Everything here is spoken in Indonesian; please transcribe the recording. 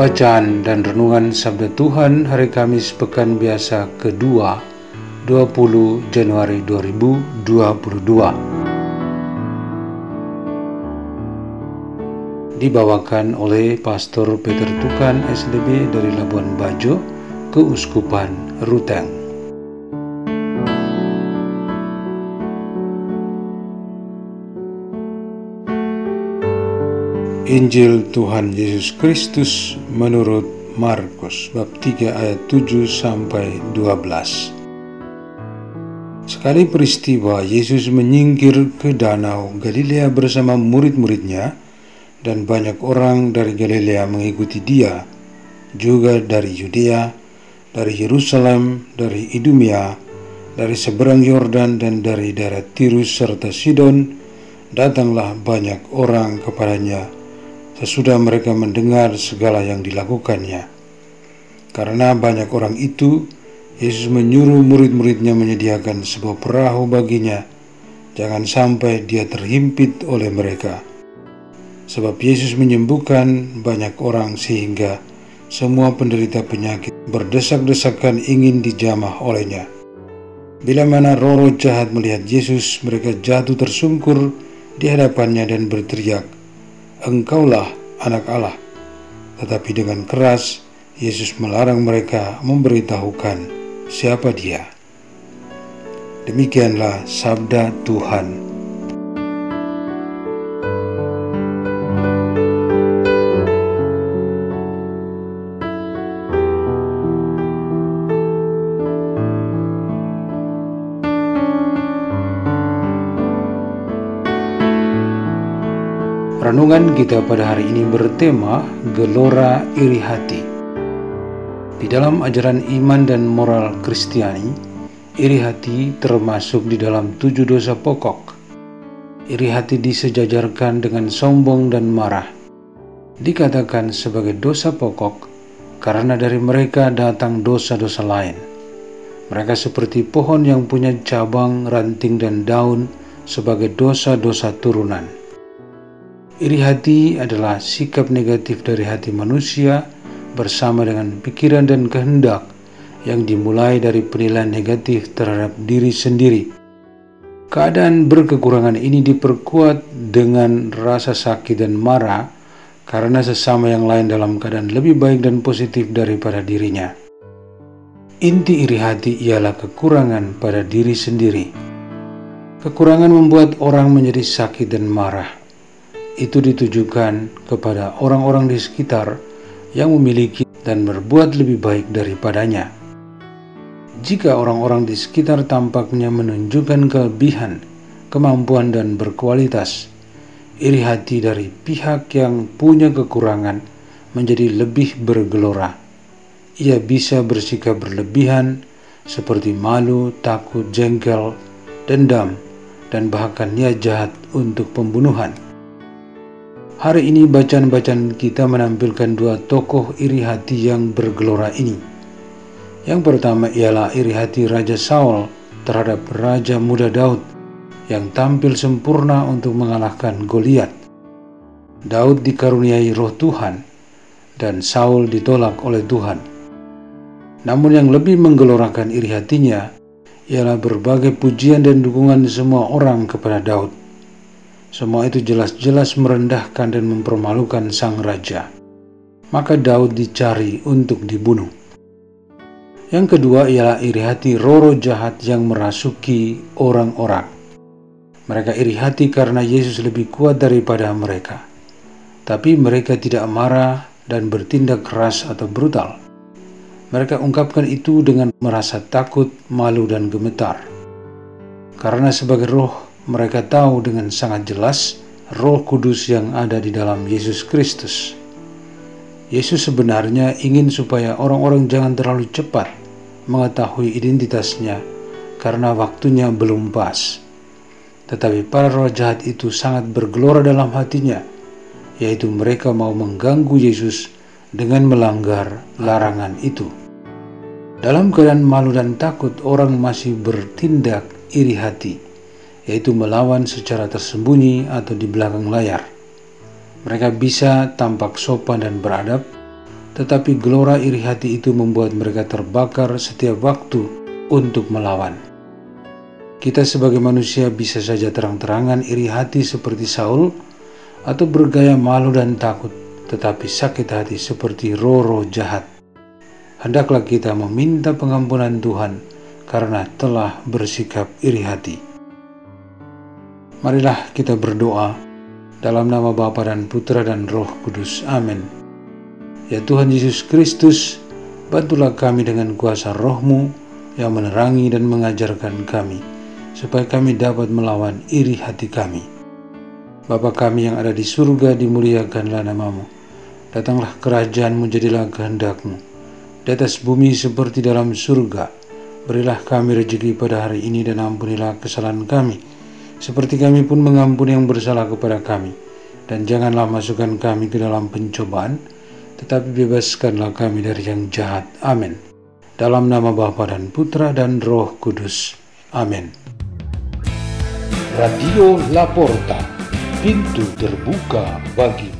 Bacaan dan Renungan Sabda Tuhan Hari Kamis Pekan Biasa kedua 20 Januari 2022 Dibawakan oleh Pastor Peter Tukan SDB dari Labuan Bajo, Keuskupan Ruteng. Injil Tuhan Yesus Kristus menurut Markus bab 3 ayat 7 sampai 12. Sekali peristiwa Yesus menyingkir ke danau Galilea bersama murid-muridnya dan banyak orang dari Galilea mengikuti dia, juga dari Yudea, dari Yerusalem, dari Idumea, dari seberang Yordan dan dari daerah Tirus serta Sidon, datanglah banyak orang kepadanya sesudah mereka mendengar segala yang dilakukannya. Karena banyak orang itu, Yesus menyuruh murid-muridnya menyediakan sebuah perahu baginya, jangan sampai dia terhimpit oleh mereka. Sebab Yesus menyembuhkan banyak orang sehingga semua penderita penyakit berdesak-desakan ingin dijamah olehnya. Bila mana roh-roh jahat melihat Yesus, mereka jatuh tersungkur di hadapannya dan berteriak, Engkaulah anak Allah. Tetapi dengan keras, Yesus melarang mereka memberitahukan siapa dia. Demikianlah sabda Tuhan. Renungan kita pada hari ini bertema Gelora Iri Hati. Di dalam ajaran iman dan moral Kristiani, iri hati termasuk di dalam tujuh dosa pokok. Iri hati disejajarkan dengan sombong dan marah. Dikatakan sebagai dosa pokok karena dari mereka datang dosa-dosa lain. Mereka seperti pohon yang punya cabang, ranting, dan daun sebagai dosa-dosa turunan Iri hati adalah sikap negatif dari hati manusia bersama dengan pikiran dan kehendak yang dimulai dari penilaian negatif terhadap diri sendiri. Keadaan berkekurangan ini diperkuat dengan rasa sakit dan marah karena sesama yang lain dalam keadaan lebih baik dan positif daripada dirinya. Inti iri hati ialah kekurangan pada diri sendiri. Kekurangan membuat orang menjadi sakit dan marah itu ditujukan kepada orang-orang di sekitar yang memiliki dan berbuat lebih baik daripadanya. Jika orang-orang di sekitar tampaknya menunjukkan kelebihan, kemampuan, dan berkualitas, iri hati dari pihak yang punya kekurangan menjadi lebih bergelora. Ia bisa bersikap berlebihan, seperti malu, takut, jengkel, dendam, dan bahkan niat jahat untuk pembunuhan. Hari ini bacaan-bacaan kita menampilkan dua tokoh iri hati yang bergelora ini. Yang pertama ialah iri hati Raja Saul terhadap Raja Muda Daud yang tampil sempurna untuk mengalahkan Goliat. Daud dikaruniai roh Tuhan dan Saul ditolak oleh Tuhan. Namun yang lebih menggelorakan iri hatinya ialah berbagai pujian dan dukungan semua orang kepada Daud. Semua itu jelas-jelas merendahkan dan mempermalukan sang raja. Maka Daud dicari untuk dibunuh. Yang kedua ialah iri hati roro jahat yang merasuki orang-orang. Mereka iri hati karena Yesus lebih kuat daripada mereka. Tapi mereka tidak marah dan bertindak keras atau brutal. Mereka ungkapkan itu dengan merasa takut, malu, dan gemetar. Karena sebagai roh, mereka tahu dengan sangat jelas roh kudus yang ada di dalam Yesus Kristus. Yesus sebenarnya ingin supaya orang-orang jangan terlalu cepat mengetahui identitasnya karena waktunya belum pas. Tetapi para roh jahat itu sangat bergelora dalam hatinya, yaitu mereka mau mengganggu Yesus dengan melanggar larangan itu. Dalam keadaan malu dan takut, orang masih bertindak iri hati, yaitu melawan secara tersembunyi atau di belakang layar. Mereka bisa tampak sopan dan beradab, tetapi gelora iri hati itu membuat mereka terbakar setiap waktu untuk melawan. Kita sebagai manusia bisa saja terang-terangan iri hati seperti Saul, atau bergaya malu dan takut, tetapi sakit hati seperti roh-roh jahat hendaklah kita meminta pengampunan Tuhan karena telah bersikap iri hati. Marilah kita berdoa dalam nama Bapa dan Putra dan Roh Kudus. Amin. Ya Tuhan Yesus Kristus, bantulah kami dengan kuasa rohmu yang menerangi dan mengajarkan kami, supaya kami dapat melawan iri hati kami. Bapa kami yang ada di surga, dimuliakanlah namamu. Datanglah kerajaanmu, jadilah kehendakmu di atas bumi seperti dalam surga. Berilah kami rezeki pada hari ini dan ampunilah kesalahan kami, seperti kami pun mengampuni yang bersalah kepada kami. Dan janganlah masukkan kami ke dalam pencobaan, tetapi bebaskanlah kami dari yang jahat. Amin. Dalam nama Bapa dan Putra dan Roh Kudus. Amin. Radio Laporta, pintu terbuka bagi